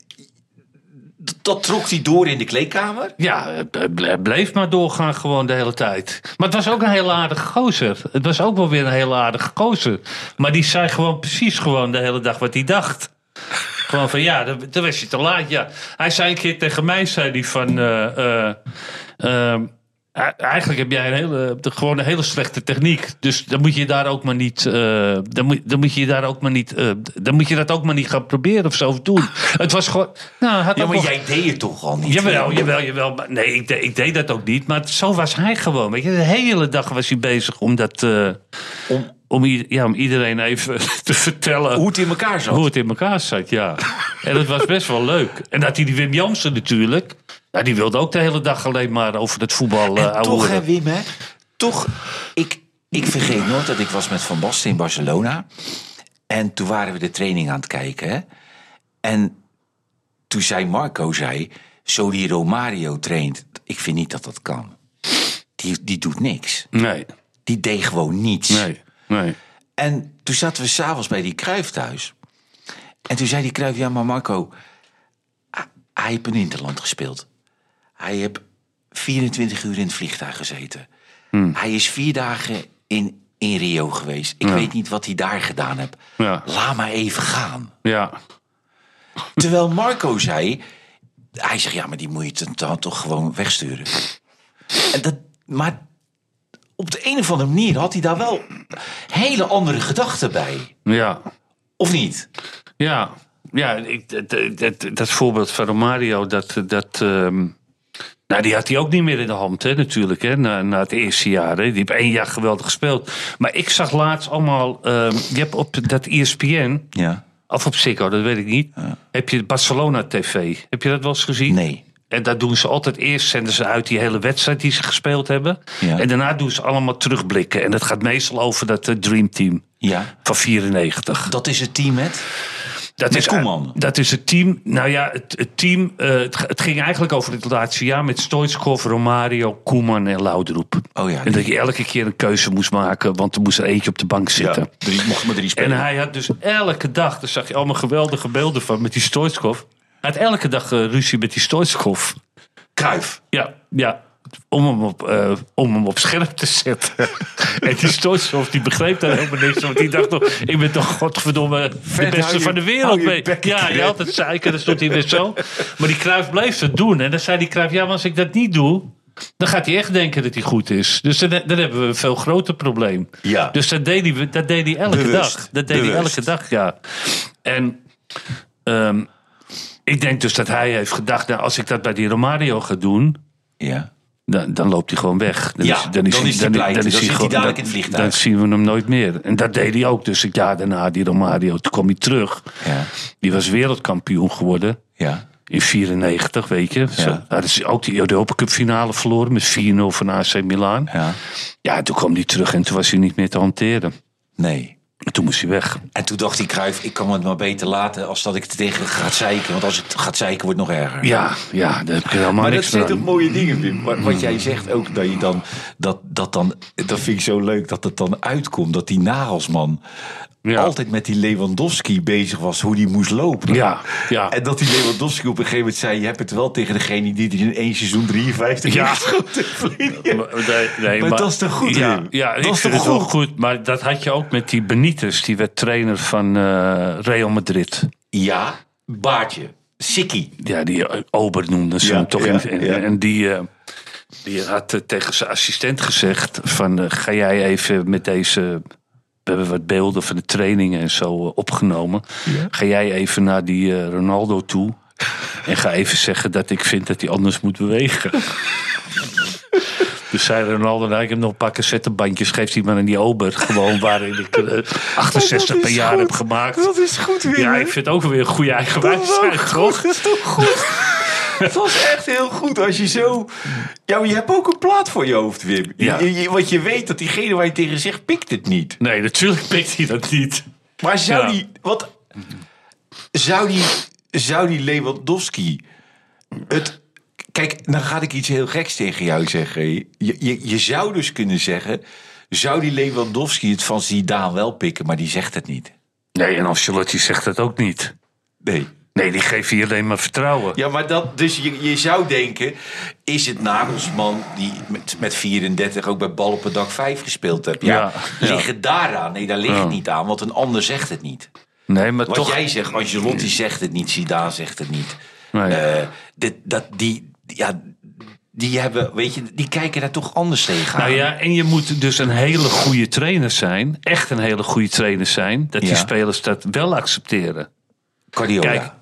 dat trok hij door in de kleedkamer? Ja, bleef maar doorgaan gewoon de hele tijd. Maar het was ook een hele aardige gozer. Het was ook wel weer een hele aardige gozer. Maar die zei gewoon precies gewoon de hele dag wat hij dacht. Gewoon van ja, dan, dan was je te laat. Ja. Hij zei een keer tegen mij, zei hij van... eh, eh, ehm, Eigenlijk heb jij een hele, de- gewoon een hele slechte techniek. Dus dan moet je daar ook maar niet. eh, dan, moet, dan moet je daar ook maar niet. eh, dan moet je dat ook maar niet gaan proberen of zo doen. Het was gewoon. Nou, had Ja, maar nog- jij deed het toch al niet? Jawel, jawel, jawel. Maar nee, ik, de- ik deed dat ook niet. Maar zo was hij gewoon. Weet je, de hele dag was hij bezig om dat. eh, om, ja, om iedereen even te vertellen Hoe het in elkaar zat. hoe het in elkaar zat, ja. En dat was best wel leuk. En dat hij die Wim Jansen natuurlijk. Ja, die wilde ook de hele dag alleen maar over het voetbal eh En toch, hè. Wim, hè? Toch, ik, ik vergeet nooit dat ik was met Van Basten in Barcelona. En toen waren we de training aan het kijken, hè? En toen zei Marco, zei, zo die Romario traint, ik vind niet dat dat kan. Die, die doet niks. Nee, Die deed gewoon niets. nee, nee. En toen zaten we s'avonds bij die Kruif thuis. En toen zei die Kruif, ja, maar Marco, hij- heeft in Interland gespeeld. Hij heeft 24 uur in het vliegtuig gezeten. Hmm. Hij is vier dagen in, in Rio geweest. Ik weet niet wat hij daar gedaan heeft. Ja. Laat maar even gaan. Ja, Terwijl Marco zei, hij zegt, ja, maar die moet je dan toch gewoon wegsturen. En dat, maar op de een of andere manier had hij daar wel hele andere gedachten bij. ja. Of niet? Ja, ja ik, dat, dat, dat voorbeeld van Romario, dat, dat, ehm, nou, die had hij ook niet meer in de hand, hè, natuurlijk, hè, na, na het eerste jaar. Hè. Die heeft één jaar geweldig gespeeld. Maar ik zag laatst allemaal, ehm, je hebt op dat ESPN, Ja. of op Ziggo, dat weet ik niet, heb je Barcelona TV. Heb je dat wel eens gezien? Nee. En daar doen ze altijd eerst, zenden ze uit die hele wedstrijd die ze gespeeld hebben. Ja. En daarna doen ze allemaal terugblikken. En dat gaat meestal over dat eh, Dream Team Ja. van 94. Dat is het team met? Dat Met is, Koeman. Dat is het team. Nou ja, het, het team. eh, het, het ging eigenlijk over het laatste jaar met Stoichkov, Romario, Koeman en Laudroep. Oh ja, en dat je elke keer een keuze moest maken, want er moest er eentje op de bank zitten. Drie, mocht maar drie En spelen. hij had dus elke dag, daar zag je allemaal geweldige beelden van met die Stoichkov. Hij had elke dag eh, ruzie met die Stoichkov. Kruif. Ja, ja. Om hem op, eh, om hem op scherp te zetten. en die Stoichkov die begreep daar helemaal niks van. Want die dacht toch, ik ben toch godverdomme de beste je- van de wereld. mee. ja, je had het zeiken, dan stond hij weer zo. Maar die Kruif bleef het doen. En dan zei die Kruif, ja, maar als ik dat niet doe... dan gaat hij echt denken dat hij goed is. Dus dan, dan hebben we een veel groter probleem. Ja. Dus dat deed hij, dat deed hij elke Bewust. dag. Dat deed Bewust. hij elke dag, ja. En... ehm, ik denk dus dat hij heeft gedacht, nou, als ik dat bij die Romario ga doen, Ja. Dan, dan loopt hij gewoon weg. Dan Ja, dan is hij blij. Dan zit hij gewoon- dadelijk dan- in het vliegtuig. Dan zien we hem nooit meer. En dat deed hij ook. Dus het jaar daarna, die Romario, toen kwam hij terug. Ja. Die was wereldkampioen geworden. Ja. In 94, weet je. Ja. ze ook die Europa Cup finale verloren met 4-0 van AC Milan. Ja. Ja, toen kwam hij terug en toen was hij niet meer te hanteren. Nee. En toen moest hij weg. En toen dacht die Cruijff, ik kan het maar beter laten als dat ik het tegen gaat zeiken. Want als het gaat zeiken, wordt het nog erger. Ja, ja, daar heb ik helemaal Maar dat niks zijn aan. toch mooie dingen, Wim. Wat, wat jij zegt ook, dat je dan, dat, dat dan, dat vind ik zo leuk, dat het dan uitkomt. Dat die Nagelsman Ja. altijd met die Lewandowski bezig was, hoe die moest lopen. Ja, ja. En dat die Lewandowski op een gegeven moment zei, je hebt het wel tegen degene die in één seizoen 53 Ja. Maar- Nee, nee, Maar dat is toch goed, Ja, ja Dat ik is toch wel goed? goed. Maar dat had je ook met die Benitez. Die werd trainer van eh, Real Madrid. Ja, baardje, sikkie. Ja, die eh, Ober noemden ze Ja, hem toch. ja, en, ja. en die, eh, die had eh, tegen zijn assistent gezegd van... eh, ga jij even met deze... We hebben wat beelden van de trainingen en zo eh, opgenomen. Ga jij even naar die eh, Ronaldo toe... en ga even zeggen dat ik vind dat hij anders moet bewegen. Dus zei Ronaldo, nou, ik heb nog een paar cassettebandjes, geeft hij maar aan die ober. Gewoon waarin ik eh, 68 per jaar goed. heb gemaakt. Dat is goed, Wim. Ja, ik vind het ook weer een goede eigenwijsheid, toch? Dat is toch goed? Het was echt heel goed als je zo... Ja, maar je hebt ook een plaat voor je hoofd, Wim. Ja. Je, je- want je weet dat diegene waar je tegen zegt, pikt het niet. Nee, natuurlijk pikt hij dat niet. Maar zou Ja. die... Wat, zou die... Zou die Lewandowski... Het... Kijk, dan ga ik iets heel geks tegen jou zeggen. Je, je, je zou dus kunnen zeggen... Zou die Lewandowski het van Zidane wel pikken, maar die zegt het niet. Nee, en Ancelotti zegt dat ook niet. Nee. Nee, die geeft je alleen maar vertrouwen. Ja, maar dat, dus je, je zou denken, is het Nagelsman die met, met 34 ook bij bal op het dak 5 gespeeld heeft? Ja, Ja, ligt het daaraan? Nee, daar ligt Ja. het niet aan, want een ander zegt het niet. Nee, maar Wat toch... jij zegt, Ancelotti zegt het niet, Zidane zegt het niet. Nee. Eh, dit, dat, die, ja, die hebben, weet je, die kijken daar toch anders tegenaan. Nou ja, en je moet dus een hele goede trainer zijn. Echt een hele goede trainer zijn. Dat die Ja. spelers dat wel accepteren. Guardiola. Kijk,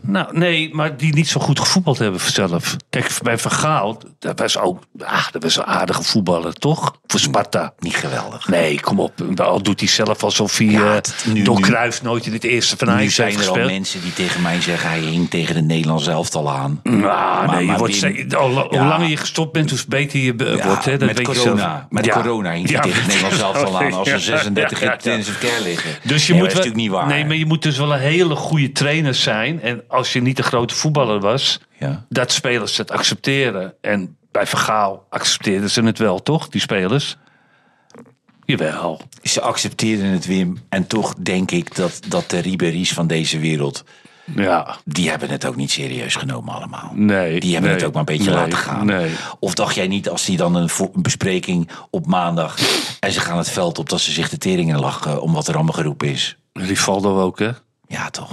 Nou, nee, maar die niet zo goed gevoetbald hebben zelf. Kijk, bij Van Gaal, dat was ook ah, dat was een aardige voetballer, toch? Voor Sparta. Niet geweldig. Nee, kom op. Al doet hij zelf alsof hij Ja, nu- door Cruijff nooit in het eerste van Ajax zijn er al mensen die tegen mij zeggen, hij hing tegen de Nederlands elftal aan. Nou, Maar- nee, je maar wordt Wim- al- hoe Ja. langer je gestopt bent, hoe beter je Ja, wordt. Hè? Dat met weet corona. Met corona hing hij tegen het Nederlands elftal aan als er Ja, 36 ja, ja, in intensive care liggen. Dus je Nee, moet dat is wel, natuurlijk niet waar. Nee, maar je moet dus wel een hele goede trainer zijn. En als je niet een grote voetballer was, Ja. dat spelers het accepteren. En bij Vergaal accepteerden ze het wel, toch? Die spelers. Jawel. Ze accepteerden het, Wim. En toch denk ik dat, dat de Ribéry's van deze wereld... Ja. die hebben het ook niet serieus genomen allemaal. Nee, Die hebben nee, het ook maar een beetje nee, laten gaan. nee. Of dacht jij niet als die dan een bespreking op maandag... en ze gaan het veld op, dat ze zich de teringen lachen... om wat er allemaal geroepen is? Rivaldo ook, hè? Ja, toch?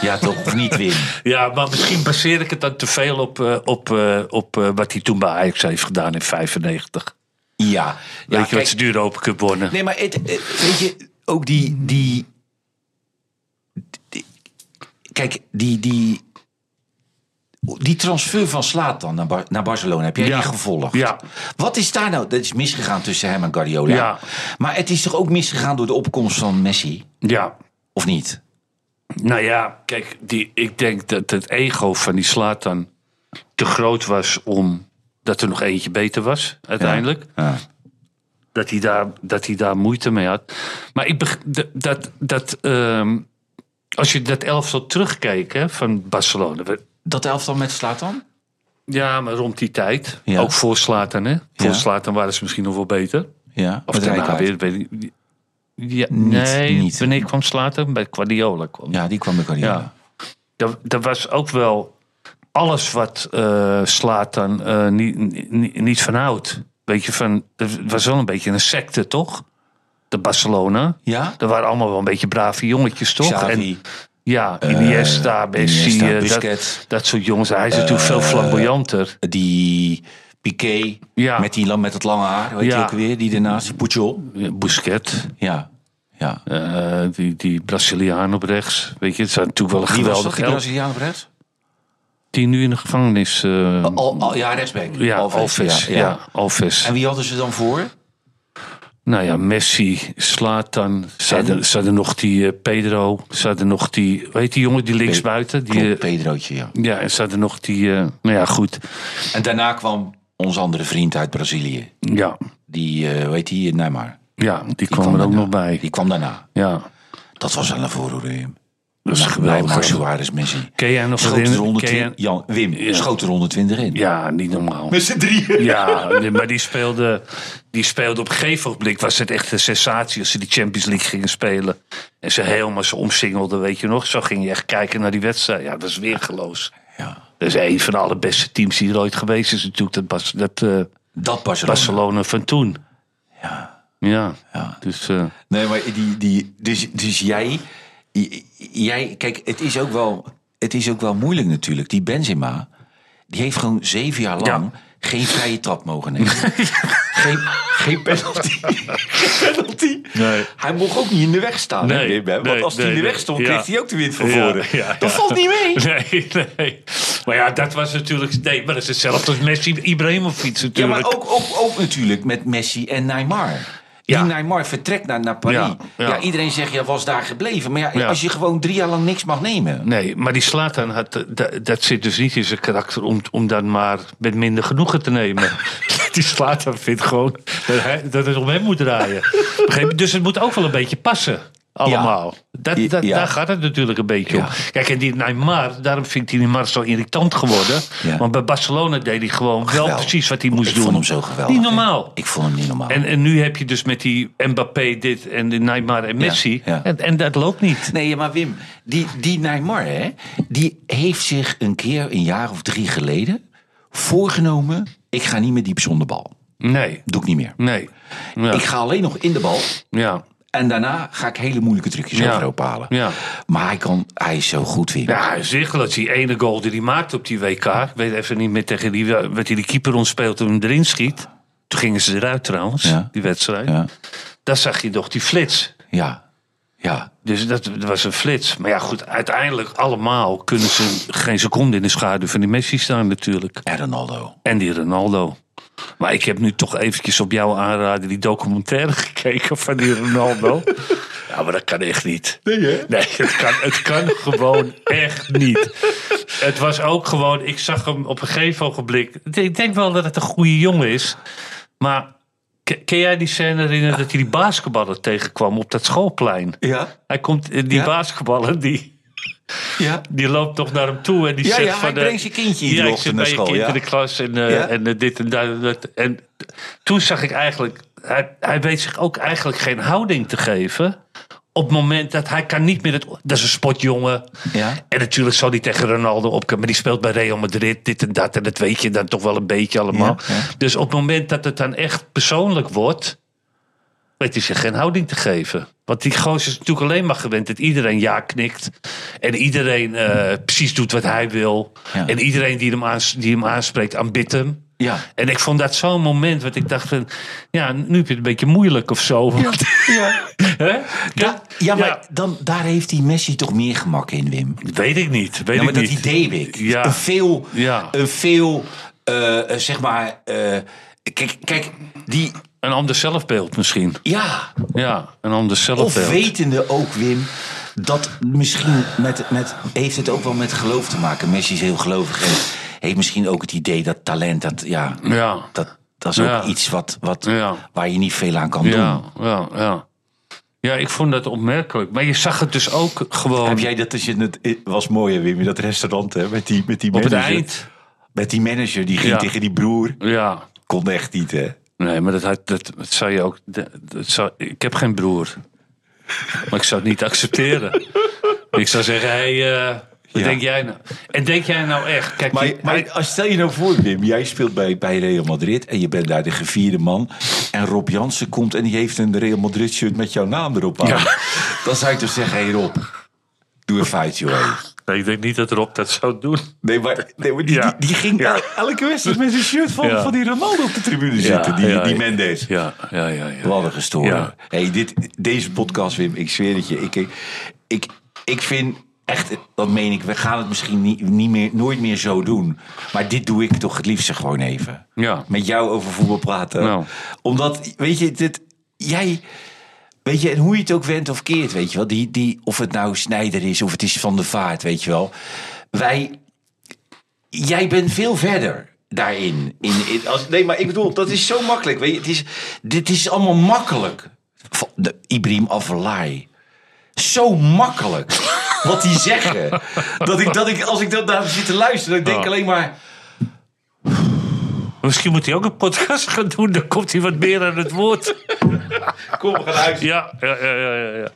Ja, toch? Of niet, Wim? Ja, maar misschien baseer ik het dan te veel op, eh, op, eh, op eh, wat hij toen bij Ajax heeft gedaan in 95. Ja. ja Weet je kijk, wat ze de Europa Cup wonnen? Nee, maar het, het- weet je, ook die, die, die- Kijk, die, die, die transfer van Slatan naar, Bar- naar Barcelona, heb jij Ja. die gevolgd? Ja. Wat is daar nou, dat is misgegaan tussen hem en Guardiola. Ja. Maar het is toch ook misgegaan door de opkomst van Messi? Ja. Of niet? Nou ja, kijk, die, ik denk dat het ego van die Slatan te groot was om dat er nog eentje beter was, uiteindelijk. Ja. Dat, hij daar, dat hij daar moeite mee had. Maar ik beg- dat, dat, ehm, als je dat elftal terugkijkt hè, van Barcelona. Dat elftal met Slatan? Ja, maar rond die tijd. Ja. Ook voor Slatan, hè? Voor Ja. Slatan waren ze misschien nog wel beter. Ja. Of met daarna weer. Ja, nee, niet. wanneer kwam Slatan? Bij Guardiola kwam. Ja, die kwam met Guardiola. Ja. Er, er was ook wel alles wat eh Slatan eh niet, niet, niet van houdt. Weet je, van, het was wel een beetje een secte, toch? De Barcelona. Ja? Er waren allemaal wel een beetje brave jongetjes, toch? Xavi, En, ja, Iniesta, Messi, Iniesta, eh, dat, dat soort jongens. Hij is natuurlijk veel flamboyanter. die Piqué Ja. met, die, met dat lange haar, weet je Ja. ook weer, die daarnaast, Pujol. Busquets, Ja, ja. eh, die, die Braziliaan op rechts. Weet je, het zijn natuurlijk wel een Wie was dat, geweldig die. Braziliaan op rechts? Die nu in de gevangenis... eh, Al, al- ja, rechtsback. ja, Alves, Alves. Ja, Alves. En wie hadden ze dan voor? Nou ja, Messi, Slatan. Hadden, ze hadden nog die eh, Pedro. Ze hadden nog die, weet die jongen, die linksbuiten. Die, Klopt, eh, Pedrootje, ja. ja, en ze hadden nog die, eh, nou ja, goed. En daarna kwam onze andere vriend uit Brazilië. Ja, Die, eh weet die, Neymar. Ja, die, kwam er ook nog bij. Die kwam daarna. Ja, Dat was wel een voorhoede, Wim. dat is Bij geweldig. Suarez Messi. Ken jij nog Schoot er herinneren- 120, ken jij- Jan, Wim, schoot er 120 in. Ja, niet normaal. Met z'n drieën. Ja, nee, maar die speelde, die speelde op een gegeven ogenblik. Was het echt een sensatie als ze die Champions League gingen spelen. En ze helemaal zo omsingelden, weet je nog. Zo ging je echt kijken naar die wedstrijd. Ja, dat is weergeloos. Ja. Dat is een van de allerbeste teams die er ooit geweest is natuurlijk. Dat, Bas, dat eh, Dat Barcelona. Barcelona van toen. Ja. Ja, Ja. dus... eh, Nee, maar die, die, dus, dus jij, jij, kijk, het is, ook wel, het is ook wel moeilijk natuurlijk. Die Benzema, die heeft gewoon zeven jaar lang geen vrije trap mogen nemen. geen, geen penalty. geen penalty. Nee. Hij mocht ook niet in de weg staan. hè, Nee, Wim, hè? Want nee, als hij in de weg stond, kreeg Ja. hij ook de wind van Ja, voren. ja, dat ja. valt niet mee. Nee, nee. Maar ja, dat was natuurlijk... Nee, maar dat is hetzelfde als Messi Ibrahimovic Ja, natuurlijk. maar ook, ook, ook natuurlijk met Messi en Neymar. Die Ja. Neymar vertrekt naar, naar Paris. Ja, Ja, ja. iedereen zegt, ja, was daar gebleven. Maar ja, Ja. als je gewoon drie jaar lang niks mag nemen. Nee, maar die Slatan had, dat, dat zit dus niet in zijn karakter om, om dan maar met minder genoegen te nemen. die Slatan vindt gewoon dat, hij, dat het om hem moet draaien. Dus het moet ook wel een beetje passen. Allemaal. Dat, dat, Ja. Daar gaat het natuurlijk een beetje Ja. om. Kijk, en die Neymar, daarom vind ik die Neymar zo irritant geworden. Want bij Barcelona deed hij gewoon wel Geweldig. precies wat hij moest Ik doen. vond hem zo geweldig. Niet normaal. Ik vond hem niet normaal. En, en nu heb je dus met die Mbappé dit en de Neymar en Messi. En, en dat loopt niet. Nee, maar Wim, die, die Neymar, hè, die heeft zich een keer, een jaar of drie geleden, voorgenomen: ik ga niet meer diep zonder bal. Nee, Doe ik niet meer. nee. Ja, Ik ga alleen nog in de bal. ja. En daarna ga ik hele moeilijke trucjes Ja. overhoop halen. Ja. Maar hij, kan, hij is zo goed, Wim. Ja, Ziegler, die ene goal die hij maakte op die WK. Ik weet even niet meer tegen die, wat hij de keeper ontspeelt en hem erin schiet. Toen gingen ze eruit trouwens, Ja. die wedstrijd. Ja. Daar zag je toch die flits. Ja. Ja. Dus dat, dat was een flits. Maar ja, goed, uiteindelijk allemaal kunnen ze geen seconde in de schaduw van die Messi staan natuurlijk. En Ronaldo. En die Ronaldo. Maar ik heb nu toch eventjes op jouw aanraden die documentaire gekeken van die Ronaldo. Ja, maar dat kan echt niet. Nee, hè? Nee, het kan, het kan gewoon echt niet. Het was ook gewoon, ik zag hem op een gegeven ogenblik. Ik denk wel dat het een goede jongen is. Maar ken jij die scène herinneren dat hij die basketballer tegenkwam op dat schoolplein? Ja. Hij komt, die Ja. basketballer, die, Ja. die loopt toch naar hem toe en die Ja, zegt ja, van... eh, brengt zijn kindje Ja, iedere ik zit bij je kind ja. in de klas en, eh, Ja. en eh, dit en dat, en dat. En toen zag ik eigenlijk... Hij, hij weet zich ook eigenlijk geen houding te geven... op het moment dat hij kan niet meer... Het, dat is een sportjongen. Ja. En natuurlijk zal hij tegen Ronaldo opkomen. Maar die speelt bij Real Madrid, dit en dat. En dat weet je dan toch wel een beetje allemaal. Ja, ja. Dus op het moment dat het dan echt persoonlijk wordt... weet hij zich geen houding te geven. Want die gozer is natuurlijk alleen maar gewend dat iedereen ja knikt. En iedereen eh, precies doet wat hij wil. En iedereen die hem, aans- die hem aanspreekt, aanbidt hem. Ja. En ik vond dat zo'n moment, wat ik dacht van... Ja, nu heb je het een beetje moeilijk of zo. Want, Ja. Da- ja, maar Ja. Dan, daar heeft die Messi toch meer gemak in, Wim. Weet ik niet. Weet Ja, maar ik dat niet. idee heb ik. Ja. Een veel, een veel eh, eh, zeg maar... eh, kijk, kijk, die... Een ander zelfbeeld misschien. Ja, Ja, een ander of zelfbeeld. wetende ook, Wim... dat misschien met, met, heeft het ook wel met geloof te maken. Messi is heel gelovig en heeft misschien ook het idee dat talent... dat, ja, Ja. dat, dat is ook Ja. iets wat, wat, Ja. waar je niet veel aan kan Ja, doen. ja, ja. Ja, ik vond dat opmerkelijk. Maar je zag het dus ook gewoon Heb jij dat als je het het was mooi, Wim, in dat restaurant hè, met die, met die op het manager. eind. Met die manager die ging Ja. tegen die broer. Ja. Kon echt niet, hè? Nee, maar dat, had- dat, dat zou je ook... Dat, dat zou, ik heb geen broer. Maar ik zou het niet accepteren. ik zou zeggen, hey, eh, wat Ja. denk jij nou? En denk jij nou echt... Kijk, Maar, je- maar hij- als, stel je nou voor, Wim, jij speelt bij, bij Real Madrid en je bent daar de gevierde man. En Rob Jansen komt en die heeft een Real Madrid shirt met jouw naam erop aan. Dan zou ik toch zeggen, hé hey Rob, doe een foutje hoor. Nee, ik denk niet dat Rob dat zou doen. Nee, maar, nee, maar die, Ja. die, die ging Ja. el- elke wedstrijd met zijn shirt van, Ja. van die Ronaldo op de tribune zitten. Die, die. Mendes. Ja, ja, ja. ja. Wat een gestoorde. Ja. Hey, dit, deze podcast, Wim, ik zweer het je. Ik, ik, ik, ik vind echt, dat meen ik, we gaan het misschien niet, niet meer, nooit meer zo doen. Maar dit doe ik toch het liefste gewoon even. Ja. Met jou over voetbal praten. Nou. Omdat, weet je, dit, jij... Weet je, en hoe je het ook went of keert, weet je wel. Die, die, of het nou Snijder is of het is Van de Vaart, weet je wel. Wij... Jij bent veel verder daarin. In, in, als, nee, maar ik bedoel, dat is zo makkelijk. Weet je, het is, dit is allemaal makkelijk. de Ibrahim Afellay. Zo makkelijk wat die zeggen. Dat ik, dat ik, als ik dat naar zit te luisteren, dan denk ik alleen maar... Misschien moet hij ook een podcast gaan doen. Dan komt hij wat meer aan het woord. Kom, we gaan ja, ja, ja. ja, ja.